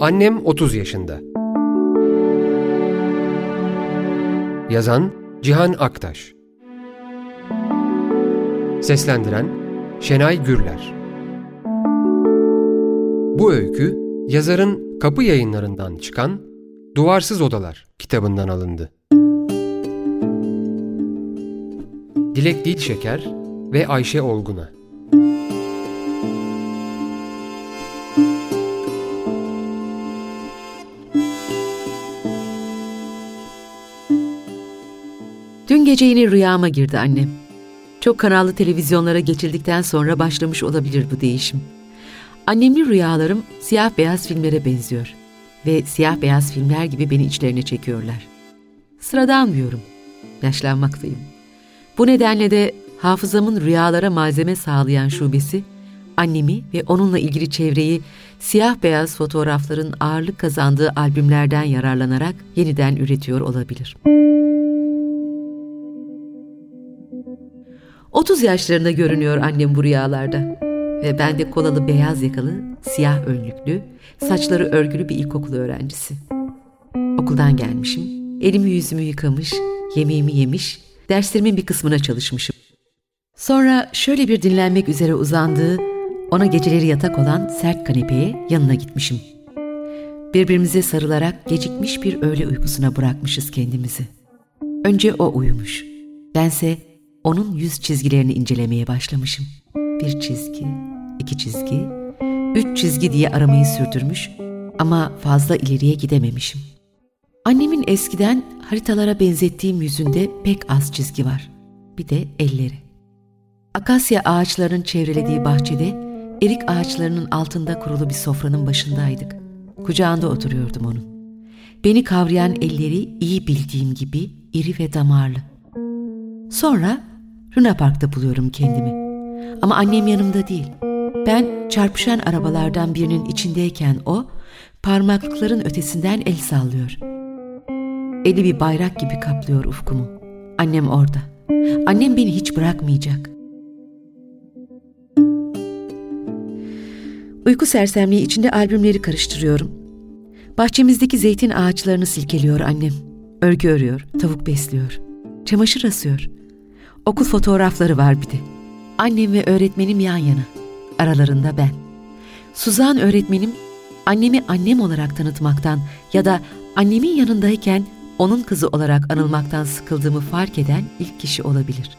Annem 30 yaşında. Yazan Cihan Aktaş Seslendiren Şenay Gürler Bu öykü yazarın kapı yayınlarından çıkan Duvarsız Odalar kitabından alındı. Dilek Dilşeker ve Ayşe Olgun'a gece yine rüyama girdi annem. Çok kanallı televizyonlara geçildikten sonra başlamış olabilir bu değişim. Annemli rüyalarım siyah beyaz filmlere benziyor. Ve siyah beyaz filmler gibi beni içlerine çekiyorlar. Sıradan diyorum. Yaşlanmaktayım. Bu nedenle de hafızamın rüyalara malzeme sağlayan şubesi, annemi ve onunla ilgili çevreyi siyah beyaz fotoğrafların ağırlık kazandığı albümlerden yararlanarak yeniden üretiyor olabilir.'' 30 yaşlarında görünüyor annem bu rüyalarda. Ve ben de kolalı beyaz yakalı, siyah önlüklü, saçları örgülü bir ilkokul öğrencisi. Okuldan gelmişim, elimi yüzümü yıkamış, yemeğimi yemiş, derslerimin bir kısmına çalışmışım. Sonra şöyle bir dinlenmek üzere uzandığı, ona geceleri yatak olan sert kanepeye yanına gitmişim. Birbirimize sarılarak gecikmiş bir öğle uykusuna bırakmışız kendimizi. Önce o uyumuş. Bense onun yüz çizgilerini incelemeye başlamışım. Bir çizgi, iki çizgi, üç çizgi diye aramayı sürdürmüş ama fazla ileriye gidememişim. Annemin eskiden haritalara benzettiğim yüzünde pek az çizgi var. Bir de elleri. Akasya ağaçlarının çevrelediği bahçede erik ağaçlarının altında kurulu bir sofranın başındaydık. Kucağında oturuyordum onun. Beni kavrayan elleri iyi bildiğim gibi iri ve damarlı. Sonra Luna Park'ta buluyorum kendimi. Ama annem yanımda değil. Ben çarpışan arabalardan birinin içindeyken o, parmaklıkların ötesinden el sallıyor. Eli bir bayrak gibi kaplıyor ufkumu. Annem orada. Annem beni hiç bırakmayacak. Uyku sersemliği içinde albümleri karıştırıyorum. Bahçemizdeki zeytin ağaçlarını silkeliyor annem. Örgü örüyor, tavuk besliyor. Çamaşır asıyor. Okul fotoğrafları var bir de. Annem ve öğretmenim yan yana. Aralarında ben. Suzan öğretmenim annemi annem olarak tanıtmaktan ya da annemin yanındayken onun kızı olarak anılmaktan sıkıldığımı fark eden ilk kişi olabilir.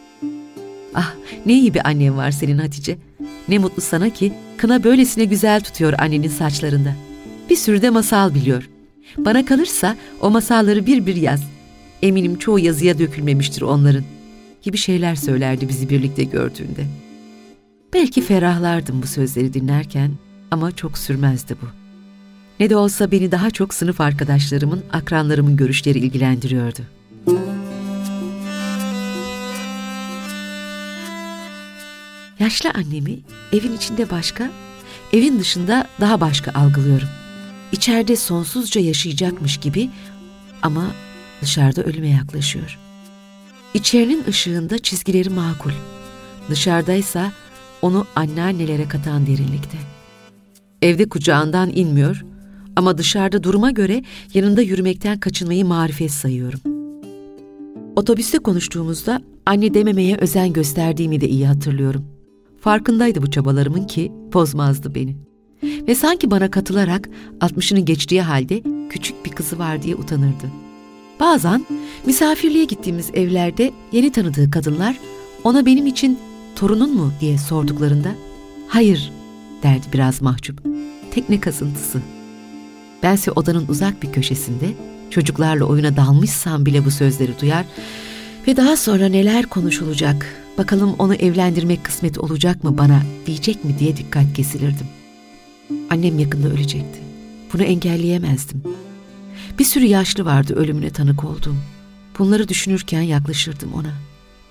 Ah ne iyi bir annem var senin Hatice. Ne mutlu sana ki kına böylesine güzel tutuyor annenin saçlarında. Bir sürü de masal biliyor. Bana kalırsa o masalları bir bir yaz. Eminim çoğu yazıya dökülmemiştir onların.'' Gibi şeyler söylerdi bizi birlikte gördüğünde. Belki ferahlardım bu sözleri dinlerken ama çok sürmezdi bu. Ne de olsa beni daha çok sınıf arkadaşlarımın, akranlarımın görüşleri ilgilendiriyordu. Yaşlı annemi evin içinde başka, evin dışında daha başka algılıyorum. İçeride sonsuzca yaşayacakmış gibi ama dışarıda ölüme yaklaşıyor.'' İçerinin ışığında çizgileri makul. Dışarıdaysa onu anneannelere katan derinlikte. Evde kucağından inmiyor ama dışarıda duruma göre yanında yürümekten kaçınmayı marifet sayıyorum. Otobüste konuştuğumuzda anne dememeye özen gösterdiğimi de iyi hatırlıyorum. Farkındaydı bu çabalarımın ki bozmazdı beni. Ve sanki bana katılarak 60'ını geçtiği halde küçük bir kızı var diye utanırdı.'' Bazen misafirliğe gittiğimiz evlerde yeni tanıdığı kadınlar ona benim için torunun mu diye sorduklarında hayır derdi biraz mahcup. Tekne kasıntısı. Bense odanın uzak bir köşesinde çocuklarla oyuna dalmışsam bile bu sözleri duyar ve daha sonra neler konuşulacak, bakalım onu evlendirmek kısmet olacak mı bana diyecek mi diye dikkat kesilirdim. Annem yakında ölecekti. Bunu engelleyemezdim. Bir sürü yaşlı vardı ölümüne tanık olduğum. Bunları düşünürken yaklaşırdım ona.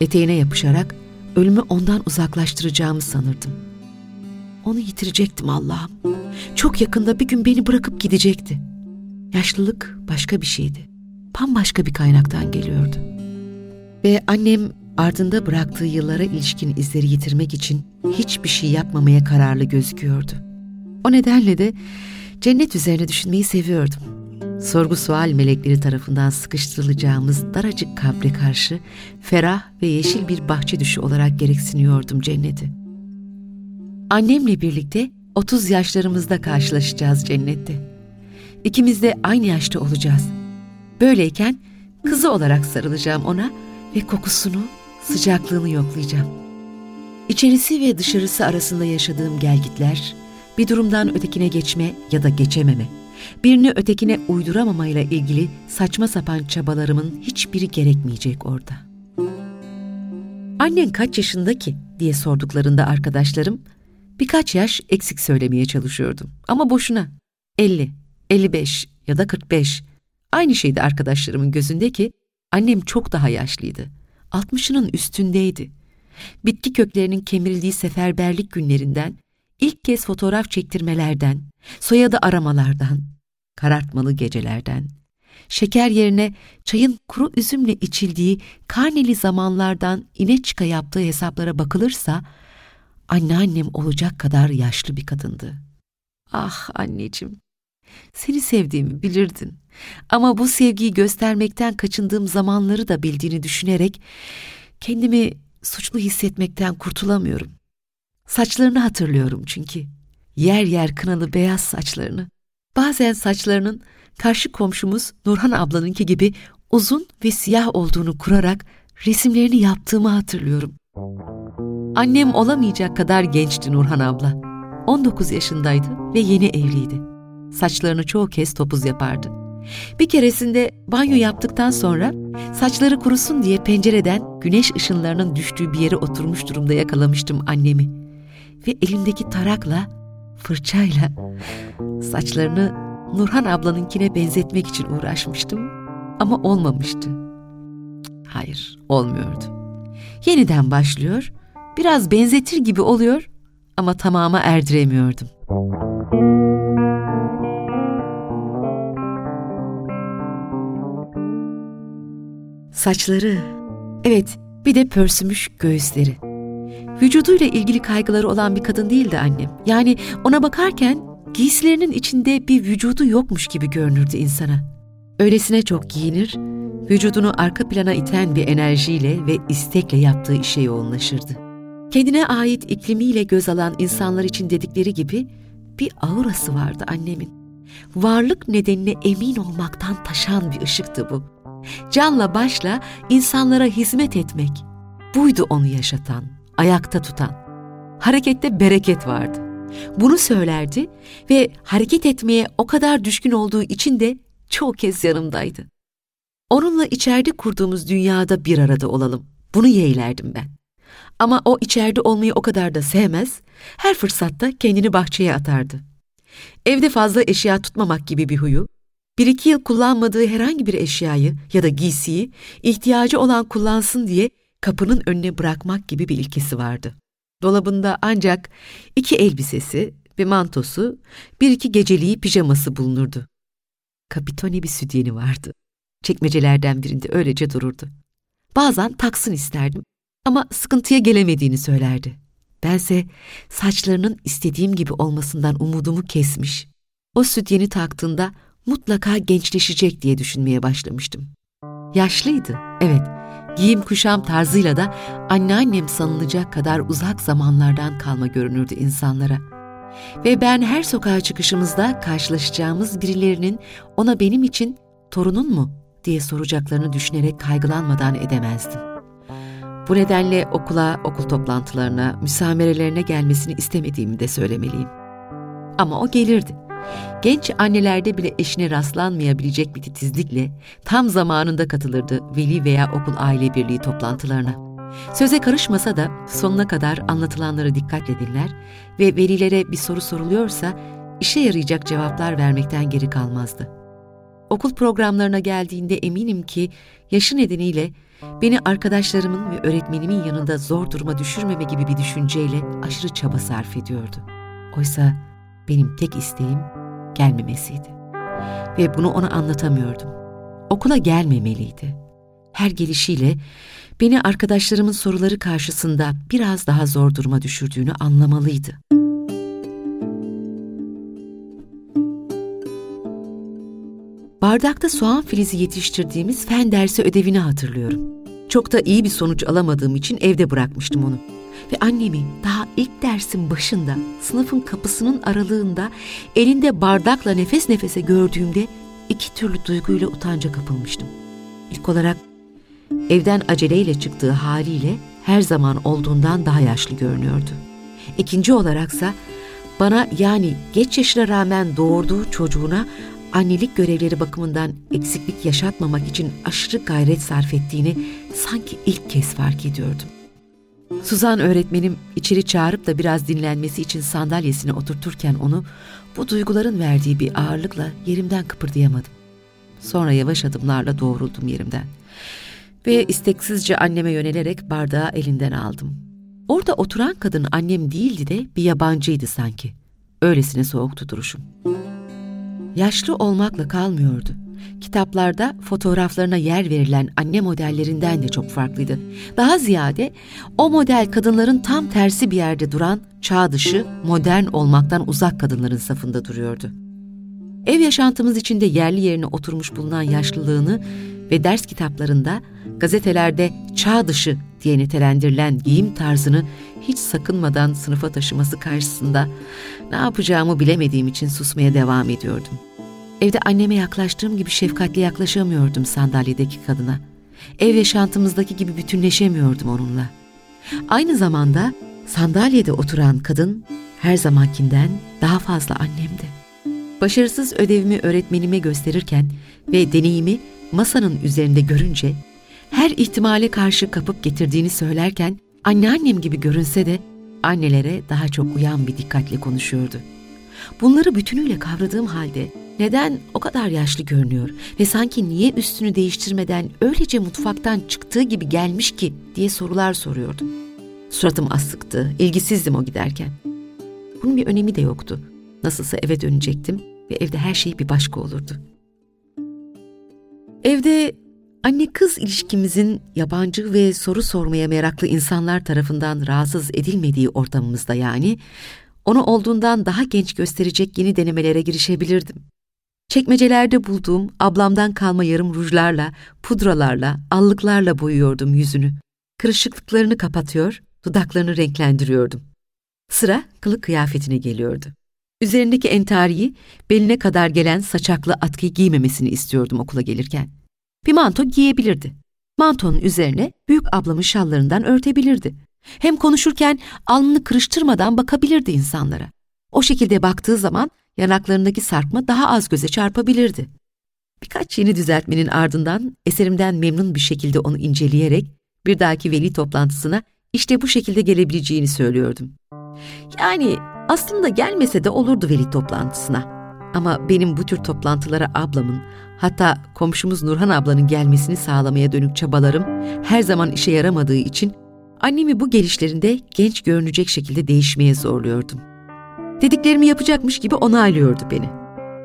Eteğine yapışarak ölümü ondan uzaklaştıracağımı sanırdım. Onu yitirecektim Allah'ım. Çok yakında bir gün beni bırakıp gidecekti. Yaşlılık başka bir şeydi. Bambaşka bir kaynaktan geliyordu. Ve annem ardında bıraktığı yıllara ilişkin izleri yitirmek için hiçbir şey yapmamaya kararlı gözüküyordu. O nedenle de Cennet üzerine düşünmeyi seviyordum. Sorgu sual melekleri tarafından sıkıştırılacağımız daracık kabre karşı ferah ve yeşil bir bahçe düşü olarak gereksiniyordum cenneti. Annemle birlikte 30 yaşlarımızda karşılaşacağız cennette. İkimiz de aynı yaşta olacağız. Böyleyken kızı olarak sarılacağım ona ve kokusunu, sıcaklığını yoklayacağım. İçerisi ve dışarısı arasında yaşadığım gelgitler, bir durumdan ötekine geçme ya da geçememe, birini ötekine uyduramamamayla ilgili saçma sapan çabalarımın hiçbiri gerekmeyecek orada. Annen kaç yaşında ki diye sorduklarında arkadaşlarım, birkaç yaş eksik söylemeye çalışıyordum. Ama boşuna. 50, 55 ya da 45. Aynı şeydi arkadaşlarımın gözündeki annem çok daha yaşlıydı. 60'ının üstündeydi. Bitki köklerinin kemirildiği seferberlik günlerinden, ilk kez fotoğraf çektirmelerden, soyadı aramalardan, karartmalı gecelerden, şeker yerine çayın kuru üzümle içildiği karneli zamanlardan ine çıka yaptığı hesaplara bakılırsa, anneannem olacak kadar yaşlı bir kadındı. Ah anneciğim, seni sevdiğimi bilirdin. Ama bu sevgiyi göstermekten kaçındığım zamanları da bildiğini düşünerek kendimi suçlu hissetmekten kurtulamıyorum. Saçlarını hatırlıyorum çünkü. Yer yer kınalı beyaz saçlarını. Bazen saçlarının karşı komşumuz Nurhan ablanınki gibi uzun ve siyah olduğunu kurarak resimlerini yaptığımı hatırlıyorum. Annem olamayacak kadar gençti Nurhan abla. 19 yaşındaydı ve yeni evliydi. Saçlarını çoğu kez topuz yapardı. Bir keresinde banyo yaptıktan sonra saçları kurusun diye pencereden güneş ışınlarının düştüğü bir yere oturmuş durumda yakalamıştım annemi. Ve elimdeki tarakla, fırçayla saçlarını Nurhan ablanınkine benzetmek için uğraşmıştım ama olmamıştı. Hayır, olmuyordu. Yeniden başlıyor, biraz benzetir gibi oluyor ama tamama erdiremiyordum. Saçları, evet bir de pörsümüş göğüsleri. Vücuduyla ilgili kaygıları olan bir kadın değildi annem. Yani ona bakarken giysilerinin içinde bir vücudu yokmuş gibi görünürdü insana. Öylesine çok giyinir, vücudunu arka plana iten bir enerjiyle ve istekle yaptığı işe yoğunlaşırdı. Kendine ait iklimiyle göz alan insanlar için dedikleri gibi bir aurası vardı annemin. Varlık nedenine emin olmaktan taşan bir ışıktı bu. Canla başla insanlara hizmet etmek. Buydu onu yaşatan, ayakta tutan. Harekette bereket vardı. Bunu söylerdi ve hareket etmeye o kadar düşkün olduğu için de çoğu kez yanımdaydı. Onunla içeride kurduğumuz dünyada bir arada olalım. Bunu yeğlerdim ben. Ama o içeride olmayı o kadar da sevmez, her fırsatta kendini bahçeye atardı. Evde fazla eşya tutmamak gibi bir huyu, bir iki yıl kullanmadığı herhangi bir eşyayı ya da giysiyi ihtiyacı olan kullansın diye kapının önüne bırakmak gibi bir ilkesi vardı. Dolabında ancak iki elbisesi, bir mantosu, bir iki geceliği pijaması bulunurdu. Kapitoni bir sütyeni vardı. Çekmecelerden birinde öylece dururdu. Bazen taksın isterdim ama sıkıntıya gelemediğini söylerdi. Bense saçlarının istediğim gibi olmasından umudumu kesmiş. O sütyeni taktığında mutlaka gençleşecek diye düşünmeye başlamıştım. Yaşlıydı, evet. Giyim kuşam tarzıyla da anneannem sanılacak kadar uzak zamanlardan kalma görünürdü insanlara. Ve ben her sokağa çıkışımızda karşılaşacağımız birilerinin ona benim için torunun mu diye soracaklarını düşünerek kaygılanmadan edemezdim. Bu nedenle okula, okul toplantılarına, müsamerelerine gelmesini istemediğimi de söylemeliyim. Ama o gelirdi Genç annelerde bile eşine rastlanmayabilecek bir titizlikle tam zamanında katılırdı veli veya okul aile birliği toplantılarına. Söze karışmasa da sonuna kadar anlatılanları dikkatle dinler ve velilere bir soru soruluyorsa işe yarayacak cevaplar vermekten geri kalmazdı. Okul programlarına geldiğinde eminim ki yaşı nedeniyle beni arkadaşlarımın ve öğretmenimin yanında zor duruma düşürmeme gibi bir düşünceyle aşırı çaba sarf ediyordu. Oysa benim tek isteğim gelmemesiydi. Ve bunu ona anlatamıyordum. Okula gelmemeliydi. Her gelişiyle beni arkadaşlarımın soruları karşısında biraz daha zor duruma düşürdüğünü anlamalıydı. Bardakta soğan filizi yetiştirdiğimiz fen dersi ödevini hatırlıyorum. Çok da iyi bir sonuç alamadığım için evde bırakmıştım onu. Ve annemi daha ilk dersin başında sınıfın kapısının aralığında elinde bardakla nefes nefese gördüğümde iki türlü duyguyla utanca kapılmıştım. İlk olarak evden aceleyle çıktığı haliyle her zaman olduğundan daha yaşlı görünüyordu. İkinci olaraksa bana yani geç yaşına rağmen doğurduğu çocuğuna annelik görevleri bakımından eksiklik yaşatmamak için aşırı gayret sarf ettiğini sanki ilk kez fark ediyordum. Suzan öğretmenim içeri çağırıp da biraz dinlenmesi için sandalyesine oturturken onu bu duyguların verdiği bir ağırlıkla yerimden kıpırdayamadım. Sonra yavaş adımlarla doğruldum yerimden. Ve isteksizce anneme yönelerek bardağı elinden aldım. Orada oturan kadın annem değildi de bir yabancıydı sanki. Öylesine soğuktu duruşum. Yaşlı olmakla kalmıyordu. Kitaplarda fotoğraflarına yer verilen anne modellerinden de çok farklıydı. Daha ziyade o model kadınların tam tersi bir yerde duran, çağ dışı, modern olmaktan uzak kadınların safında duruyordu. Ev yaşantımız içinde yerli yerine oturmuş bulunan yaşlılığını ve ders kitaplarında, gazetelerde çağ dışı diye nitelendirilen giyim tarzını hiç sakınmadan sınıfa taşıması karşısında ne yapacağımı bilemediğim için susmaya devam ediyordum. Evde anneme yaklaştığım gibi şefkatle yaklaşamıyordum sandalyedeki kadına. Ev yaşantımızdaki gibi bütünleşemiyordum onunla. Aynı zamanda sandalyede oturan kadın her zamankinden daha fazla annemdi. Başarısız ödevimi öğretmenime gösterirken ve deneyimi masanın üzerinde görünce her ihtimale karşı kapıp getirdiğini söylerken anneannem gibi görünse de annelere daha çok uyan bir dikkatle konuşuyordu. Bunları bütünüyle kavradığım halde neden o kadar yaşlı görünüyor ve sanki niye üstünü değiştirmeden öylece mutfaktan çıktığı gibi gelmiş ki diye sorular soruyordum. Suratım asıktı, ilgisizdim o giderken. Bunun bir önemi de yoktu. Nasılsa eve dönecektim ve evde her şey bir başka olurdu. Evde anne kız ilişkimizin yabancı ve soru sormaya meraklı insanlar tarafından rahatsız edilmediği ortamımızda yani, onu olduğundan daha genç gösterecek yeni denemelere girişebilirdim. Çekmecelerde bulduğum ablamdan kalma yarım rujlarla, pudralarla, allıklarla boyuyordum yüzünü. Kırışıklıklarını kapatıyor, dudaklarını renklendiriyordum. Sıra kılık kıyafetine geliyordu. Üzerindeki entariyi beline kadar gelen saçaklı atkıyı giymemesini istiyordum okula gelirken. Bir manto giyebilirdi. Mantonun üzerine büyük ablamın şallarından örtebilirdi. Hem konuşurken alnını kırıştırmadan bakabilirdi insanlara. O şekilde baktığı zaman yanaklarındaki sarkma daha az göze çarpabilirdi. Birkaç yeni düzeltmenin ardından eserimden memnun bir şekilde onu inceleyerek bir dahaki veli toplantısına işte bu şekilde gelebileceğini söylüyordum. Yani aslında gelmese de olurdu veli toplantısına. Ama benim bu tür toplantılara ablamın, hatta komşumuz Nurhan ablanın gelmesini sağlamaya dönük çabalarım her zaman işe yaramadığı için annemi bu gelişlerinde genç görünecek şekilde değişmeye zorluyordum. Dediklerimi yapacakmış gibi onaylıyordu beni.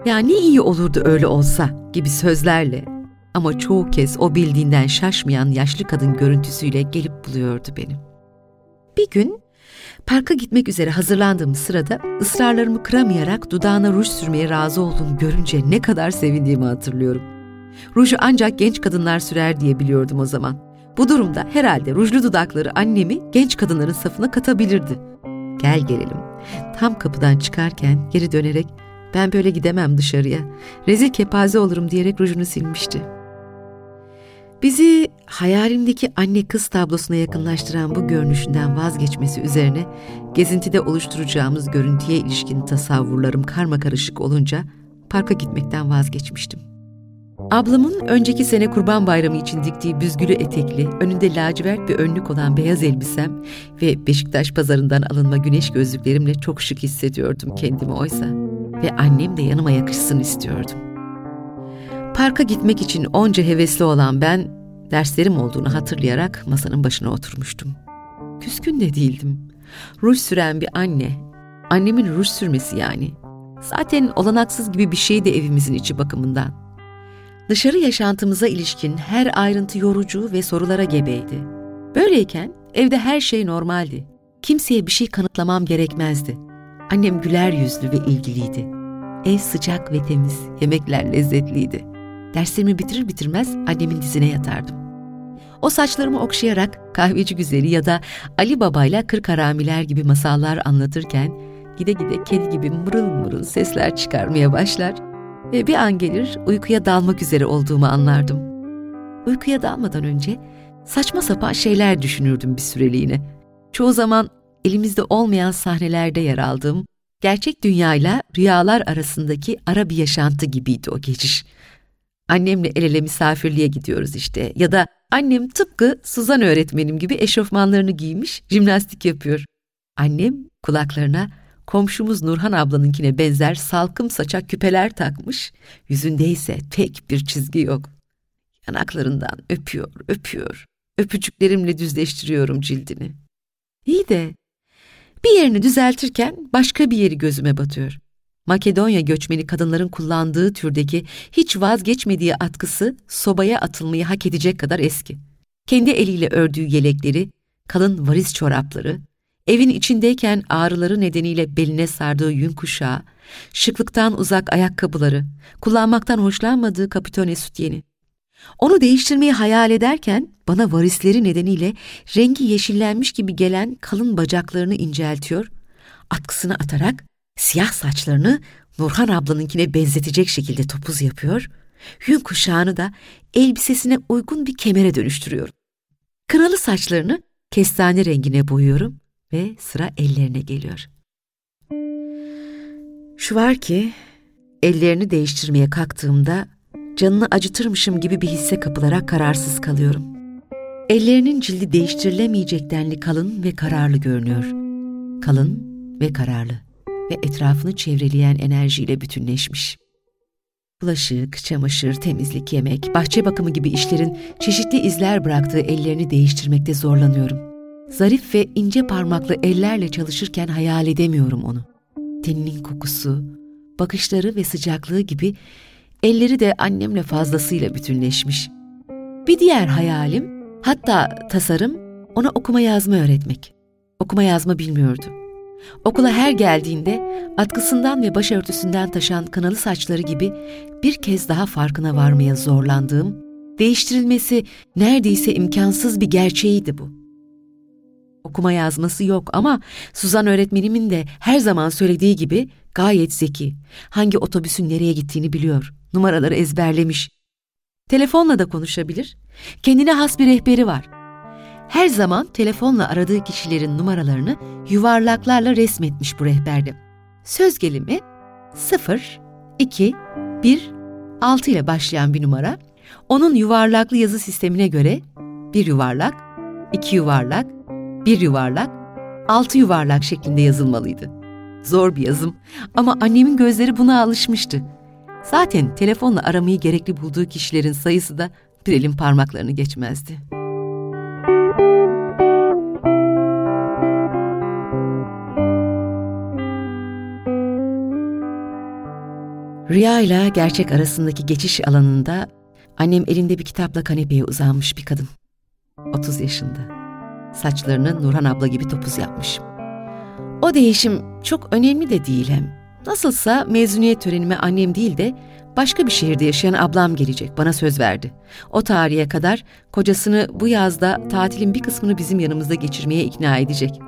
Ya ne iyi olurdu öyle olsa gibi sözlerle ama çoğu kez o bildiğinden şaşmayan yaşlı kadın görüntüsüyle gelip buluyordu beni. Bir gün parka gitmek üzere hazırlandığım sırada ısrarlarımı kıramayarak dudağına ruj sürmeye razı olduğunu görünce ne kadar sevindiğimi hatırlıyorum. Ruju ancak genç kadınlar sürer diye biliyordum o zaman. Bu durumda herhalde rujlu dudakları annemi genç kadınların safına katabilirdi. Gel gelelim. Tam kapıdan çıkarken geri dönerek ben böyle gidemem dışarıya. Rezil kepaze olurum diyerek rujunu silmişti. Bizi hayalimdeki anne kız tablosuna yakınlaştıran bu görünüşünden vazgeçmesi üzerine gezintide oluşturacağımız görüntüye ilişkin tasavvurlarım karma karışık olunca parka gitmekten vazgeçmiştim. Ablamın önceki sene kurban bayramı için diktiği büzgülü etekli, önünde lacivert bir önlük olan beyaz elbisem ve Beşiktaş pazarından alınma güneş gözlüklerimle çok şık hissediyordum kendimi oysa. Ve annem de yanıma yakışsın istiyordum. Parka gitmek için onca hevesli olan ben, derslerim olduğunu hatırlayarak masanın başına oturmuştum. Küskün de değildim. Ruj süren bir anne, annemin ruj sürmesi yani. Zaten olanaksız gibi bir şeydi evimizin içi bakımından. Dışarı yaşantımıza ilişkin her ayrıntı yorucu ve sorulara gebeydi. Böyleyken evde her şey normaldi. Kimseye bir şey kanıtlamam gerekmezdi. Annem güler yüzlü ve ilgiliydi. Ev sıcak ve temiz, yemekler lezzetliydi. Derslerimi bitirir bitirmez annemin dizine yatardım. O saçlarımı okşayarak kahveci güzeli ya da Ali Baba ile Kırk Haramiler gibi masallar anlatırken gide gide kedi gibi mırıl mırıl sesler çıkarmaya başlar ve bir an gelir uykuya dalmak üzere olduğumu anlardım. Uykuya dalmadan önce saçma sapan şeyler düşünürdüm bir süreliğine. Çoğu zaman elimizde olmayan sahnelerde yer aldığım, gerçek dünyayla rüyalar arasındaki ara bir yaşantı gibiydi o geçiş. Annemle el ele misafirliğe gidiyoruz işte ya da annem tıpkı Suzan öğretmenim gibi eşofmanlarını giymiş, jimnastik yapıyor. Annem kulaklarına komşumuz Nurhan ablanınkine benzer salkım saçak küpeler takmış, yüzünde ise tek bir çizgi yok. Yanaklarından öpüyor, öpüyor. Öpücüklerimle düzleştiriyorum cildini. İyi de bir yerini düzeltirken başka bir yeri gözüme batıyor. Makedonya göçmeni kadınların kullandığı türdeki hiç vazgeçmediği atkısı sobaya atılmayı hak edecek kadar eski. Kendi eliyle ördüğü yelekleri, kalın varis çorapları, evin içindeyken ağrıları nedeniyle beline sardığı yün kuşağı, şıklıktan uzak ayakkabıları, kullanmaktan hoşlanmadığı kapitone sütyeni. Onu değiştirmeyi hayal ederken bana varisleri nedeniyle rengi yeşillenmiş gibi gelen kalın bacaklarını inceltiyor, atkısını atarak siyah saçlarını Nurhan ablanınkine benzetecek şekilde topuz yapıyor, yün kuşağını da elbisesine uygun bir kemere dönüştürüyorum. Kralı saçlarını kestane rengine boyuyorum ve sıra ellerine geliyor. Şu var ki, ellerini değiştirmeye kalktığımda canını acıtırmışım gibi bir hisse kapılarak kararsız kalıyorum. Ellerinin cildi değiştirilemeyecek denli kalın ve kararlı görünüyor. Kalın ve kararlı ve etrafını çevreleyen enerjiyle bütünleşmiş. Bulaşık, çamaşır, temizlik, yemek, bahçe bakımı gibi işlerin çeşitli izler bıraktığı ellerini değiştirmekte zorlanıyorum. Zarif ve ince parmaklı ellerle çalışırken hayal edemiyorum onu. Teninin kokusu, bakışları ve sıcaklığı gibi elleri de annemle fazlasıyla bütünleşmiş. Bir diğer hayalim, hatta tasarım, ona okuma yazma öğretmek. Okuma yazma bilmiyordu. Okula her geldiğinde atkısından ve başörtüsünden taşan kınalı saçları gibi bir kez daha farkına varmaya zorlandığım, değiştirilmesi neredeyse imkansız bir gerçeğiydi bu. Okuma yazması yok ama Suzan öğretmenimin de her zaman söylediği gibi gayet zeki. Hangi otobüsün nereye gittiğini biliyor. Numaraları ezberlemiş. Telefonla da konuşabilir. Kendine has bir rehberi var. Her zaman telefonla aradığı kişilerin numaralarını yuvarlaklarla resmetmiş bu rehberde. Söz gelimi 0, 2, 1, 6 ile başlayan bir numara. Onun yuvarlaklı yazı sistemine göre bir yuvarlak, iki yuvarlak, bir yuvarlak, altı yuvarlak şeklinde yazılmalıydı. Zor bir yazım ama annemin gözleri buna alışmıştı. Zaten telefonla aramayı gerekli bulduğu kişilerin sayısı da bir elin parmaklarını geçmezdi. Rüya ile gerçek arasındaki geçiş alanında annem elinde bir kitapla kanepeye uzanmış bir kadın. 30 yaşında. Saçlarını Nurhan abla gibi topuz yapmış. O değişim çok önemli de değil hem. Nasılsa mezuniyet törenime annem değil de başka bir şehirde yaşayan ablam gelecek bana söz verdi. O tarihe kadar kocasını bu yazda tatilin bir kısmını bizim yanımızda geçirmeye ikna edecek.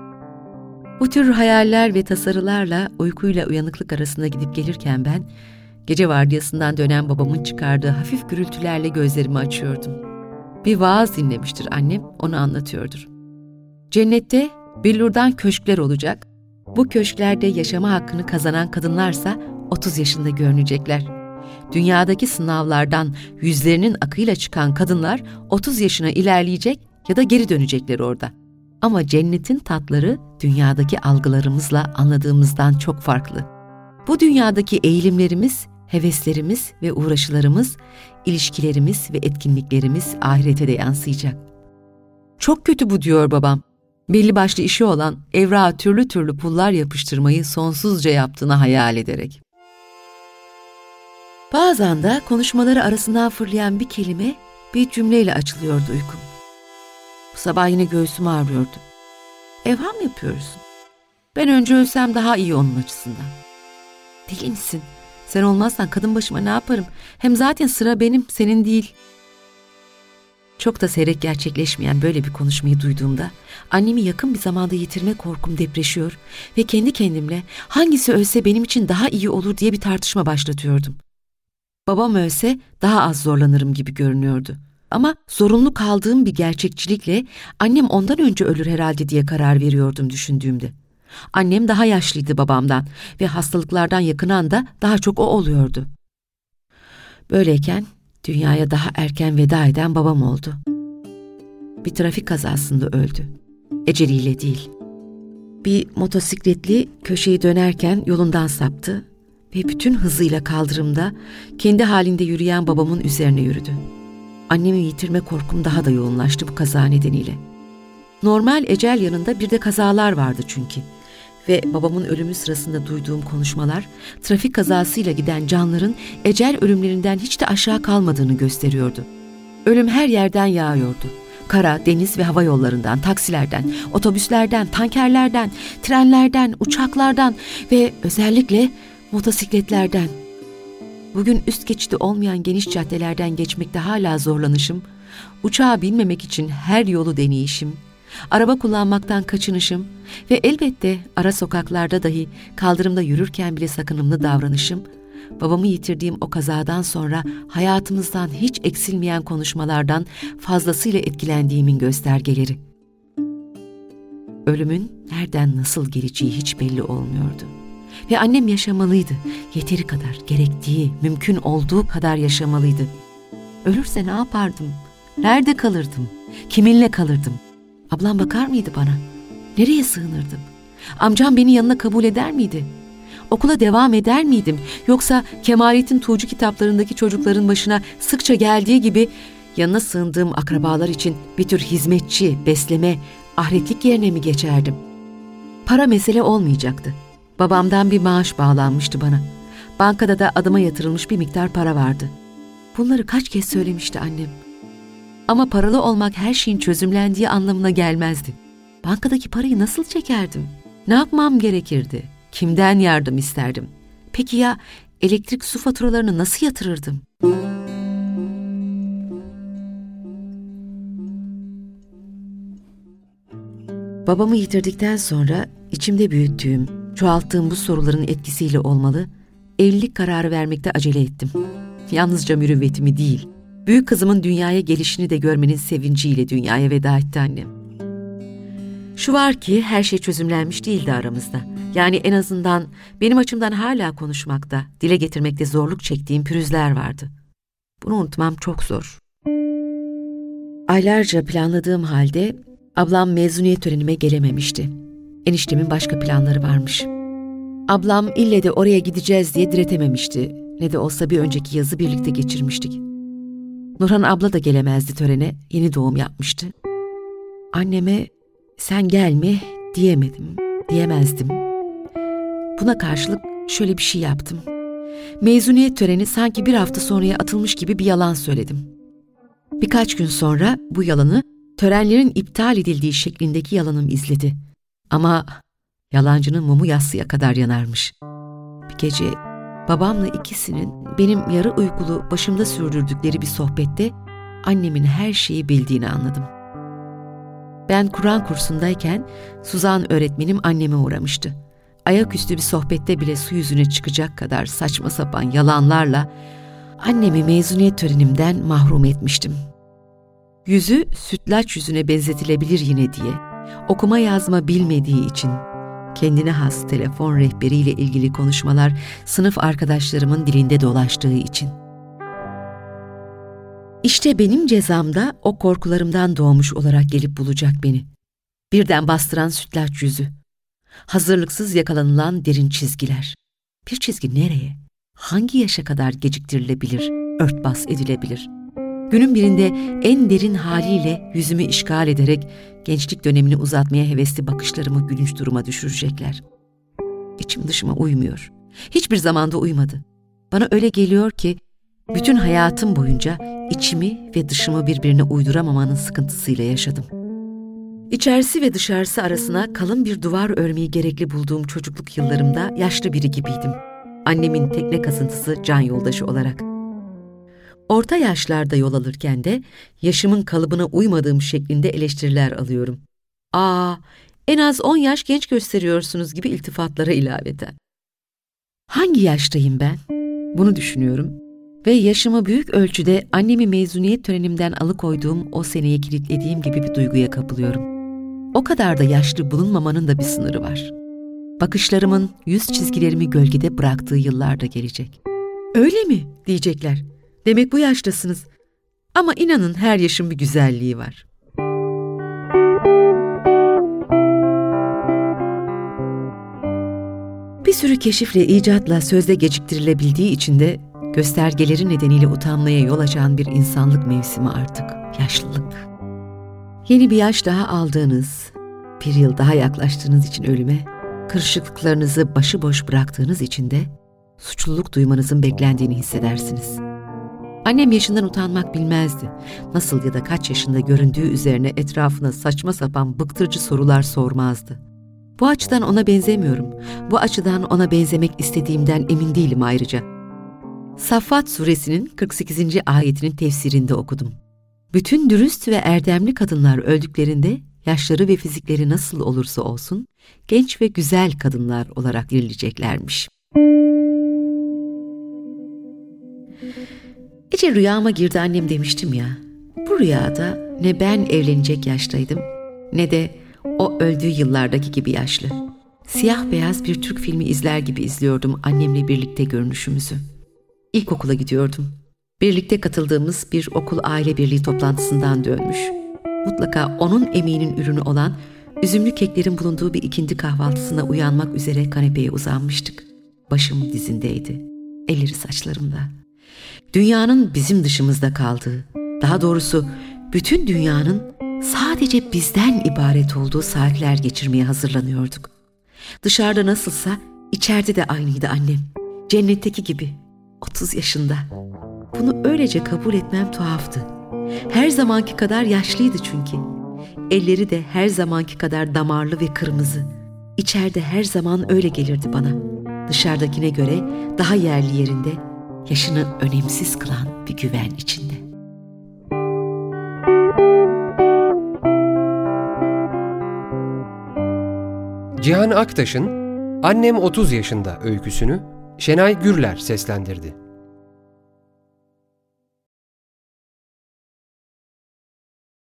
Bu tür hayaller ve tasarılarla uykuyla uyanıklık arasında gidip gelirken ben gece vardiyasından dönen babamın çıkardığı hafif gürültülerle gözlerimi açıyordum. Bir vaaz dinlemiştir annem, onu anlatıyordur. Cennette billurdan köşkler olacak, bu köşklerde yaşama hakkını kazanan kadınlarsa 30 yaşında görünecekler. Dünyadaki sınavlardan yüzlerinin akıyla çıkan kadınlar 30 yaşına ilerleyecek ya da geri dönecekler orada. Ama cennetin tatları dünyadaki algılarımızla anladığımızdan çok farklı. Bu dünyadaki eğilimlerimiz, heveslerimiz ve uğraşılarımız, ilişkilerimiz ve etkinliklerimiz ahirete de yansıyacak. Çok kötü bu diyor babam belli başlı işi olan evrağa türlü türlü pullar yapıştırmayı sonsuzca yaptığını hayal ederek. Bazen de konuşmaları arasından fırlayan bir kelime bir cümleyle açılıyordu uykum. Bu sabah yine göğsüm ağrıyordu. Evham yapıyorsun. Ben önce ölsem daha iyi onun açısından. Deli misin? Sen olmazsan kadın başıma ne yaparım? Hem zaten sıra benim, senin değil. Çok da seyrek gerçekleşmeyen böyle bir konuşmayı duyduğumda annemi yakın bir zamanda yitirme korkum depreşiyor ve kendi kendimle hangisi ölse benim için daha iyi olur diye bir tartışma başlatıyordum. Babam ölse daha az zorlanırım gibi görünüyordu. Ama zorunlu kaldığım bir gerçekçilikle annem ondan önce ölür herhalde diye karar veriyordum düşündüğümde. Annem daha yaşlıydı babamdan ve hastalıklardan yakınan da daha çok o oluyordu. Böyleyken dünyaya daha erken veda eden babam oldu. Bir trafik kazasında öldü. Eceliyle değil. Bir motosikletli köşeyi dönerken yolundan saptı ve bütün hızıyla kaldırımda kendi halinde yürüyen babamın üzerine yürüdü. Annemi yitirme korkum daha da yoğunlaştı bu kaza nedeniyle. Normal ecel yanında bir de kazalar vardı çünkü. Ve babamın ölümü sırasında duyduğum konuşmalar, trafik kazasıyla giden canların ecel ölümlerinden hiç de aşağı kalmadığını gösteriyordu. Ölüm her yerden yağıyordu. Kara, deniz ve hava yollarından, taksilerden, otobüslerden, tankerlerden, trenlerden, uçaklardan ve özellikle motosikletlerden. Bugün üst geçidi olmayan geniş caddelerden geçmekte hala zorlanışım, uçağa binmemek için her yolu deneyişim, araba kullanmaktan kaçınışım ve elbette ara sokaklarda dahi kaldırımda yürürken bile sakınımlı davranışım, babamı yitirdiğim o kazadan sonra hayatımızdan hiç eksilmeyen konuşmalardan fazlasıyla etkilendiğimin göstergeleri. Ölümün nereden nasıl geleceği hiç belli olmuyordu. Ve annem yaşamalıydı. Yeteri kadar, gerektiği, mümkün olduğu kadar yaşamalıydı. Ölürse ne yapardım? Nerede kalırdım? Kiminle kalırdım? Ablam bakar mıydı bana? Nereye sığınırdım? Amcam beni yanına kabul eder miydi? Okula devam eder miydim? Yoksa Kemalettin Tuğcu kitaplarındaki çocukların başına sıkça geldiği gibi yanına sığındığım akrabalar için bir tür hizmetçi, besleme, ahretlik yerine mi geçerdim? Para mesele olmayacaktı. Babamdan bir maaş bağlanmıştı bana. Bankada da adıma yatırılmış bir miktar para vardı. Bunları kaç kez söylemişti annem. Ama paralı olmak her şeyin çözümlendiği anlamına gelmezdi. Bankadaki parayı nasıl çekerdim? Ne yapmam gerekirdi? Kimden yardım isterdim? Peki ya elektrik su faturalarını nasıl yatırırdım? Babamı yitirdikten sonra içimde büyüttüğüm, çoğalttığım bu soruların etkisiyle olmalı, evlilik kararı vermekte acele ettim. Yalnızca mürüvvetimi değil, büyük kızımın dünyaya gelişini de görmenin sevinciyle dünyaya veda etti annem. Şu var ki her şey çözümlenmiş değildi aramızda. Yani en azından benim açımdan hala konuşmakta, dile getirmekte zorluk çektiğim pürüzler vardı. Bunu unutmam çok zor. Aylarca planladığım halde ablam mezuniyet törenime gelememişti. Eniştemin başka planları varmış. Ablam ille de oraya gideceğiz diye diretememişti. Ne de olsa bir önceki yazı birlikte geçirmiştik. Nurhan abla da gelemezdi törene, yeni doğum yapmıştı. Anneme sen gelme diyemedim, diyemezdim. Buna karşılık şöyle bir şey yaptım. Mezuniyet töreni sanki bir hafta sonraya atılmış gibi bir yalan söyledim. Birkaç gün sonra bu yalanı törenlerin iptal edildiği şeklindeki yalanım izledi. Ama yalancının mumu yassıya kadar yanarmış. Bir gece babamla ikisinin benim yarı uykulu başımda sürdürdükleri bir sohbette annemin her şeyi bildiğini anladım. Ben Kur'an kursundayken Suzan öğretmenim anneme uğramıştı. Ayaküstü bir sohbette bile su yüzüne çıkacak kadar saçma sapan yalanlarla annemi mezuniyet törenimden mahrum etmiştim. Yüzü sütlaç yüzüne benzetilebilir yine diye, okuma yazma bilmediği için kendine has telefon rehberiyle ilgili konuşmalar sınıf arkadaşlarımın dilinde dolaştığı için. İşte benim cezamda o korkularımdan doğmuş olarak gelip bulacak beni. Birden bastıran sütlaç yüzü. Hazırlıksız yakalanılan derin çizgiler. Bir çizgi nereye? Hangi yaşa kadar geciktirilebilir, örtbas edilebilir? Günün birinde en derin haliyle yüzümü işgal ederek gençlik dönemini uzatmaya hevesli bakışlarımı gülünç duruma düşürecekler. İçim dışıma uymuyor. Hiçbir zamanda uymadı. Bana öyle geliyor ki bütün hayatım boyunca içimi ve dışımı birbirine uyduramamanın sıkıntısıyla yaşadım. İçerisi ve dışarısı arasına kalın bir duvar örmeyi gerekli bulduğum çocukluk yıllarımda yaşlı biri gibiydim. annemin tekne kasıntısı can yoldaşı olarak. Orta yaşlarda yol alırken de yaşımın kalıbına uymadığım şeklinde eleştiriler alıyorum. Aa, en az 10 yaş genç gösteriyorsunuz gibi iltifatlara ilaveten. Hangi yaştayım ben? Bunu düşünüyorum ve yaşımı büyük ölçüde annemi mezuniyet törenimden alıkoyduğum o seneye kilitlediğim gibi bir duyguya kapılıyorum. O kadar da yaşlı bulunmamanın da bir sınırı var. Bakışlarımın yüz çizgilerimi gölgede bıraktığı yıllarda gelecek. Öyle mi diyecekler. Demek bu yaştasınız. Ama inanın her yaşın bir güzelliği var. Bir sürü keşifle, icatla sözde geciktirilebildiği için de göstergeleri nedeniyle utanmaya yol açan bir insanlık mevsimi artık, yaşlılık. Yeni bir yaş daha aldığınız, bir yıl daha yaklaştığınız için ölüme, kırışıklıklarınızı başıboş bıraktığınız için de suçluluk duymanızın beklendiğini hissedersiniz. Annem yaşından utanmak bilmezdi. Nasıl ya da kaç yaşında göründüğü üzerine etrafına saçma sapan bıktırıcı sorular sormazdı. Bu açıdan ona benzemiyorum. Bu açıdan ona benzemek istediğimden emin değilim ayrıca. Saffat suresinin 48. ayetinin tefsirinde okudum. Bütün dürüst ve erdemli kadınlar öldüklerinde yaşları ve fizikleri nasıl olursa olsun genç ve güzel kadınlar olarak dirileceklermiş. Gece rüyama girdi annem demiştim ya. Bu rüyada ne ben evlenecek yaştaydım ne de o öldüğü yıllardaki gibi yaşlı. Siyah beyaz bir Türk filmi izler gibi izliyordum annemle birlikte görünüşümüzü. İlkokula gidiyordum. Birlikte katıldığımız bir okul aile birliği toplantısından dönmüş. Mutlaka onun emeğinin ürünü olan üzümlü keklerin bulunduğu bir ikindi kahvaltısına uyanmak üzere kanepeye uzanmıştık. Başım dizindeydi. Elleri saçlarımda. Dünyanın bizim dışımızda kaldığı, daha doğrusu bütün dünyanın sadece bizden ibaret olduğu saatler geçirmeye hazırlanıyorduk. Dışarıda nasılsa içeride de aynıydı annem. Cennetteki gibi. 30 yaşında. Bunu öylece kabul etmem tuhaftı. Her zamanki kadar yaşlıydı çünkü. Elleri de her zamanki kadar damarlı ve kırmızı. İçeride her zaman öyle gelirdi bana. Dışarıdakine göre daha yerli yerinde, yaşını önemsiz kılan bir güven içinde. Cihan Aktaş'ın Annem 30 yaşında öyküsünü Şenay Gürler seslendirdi.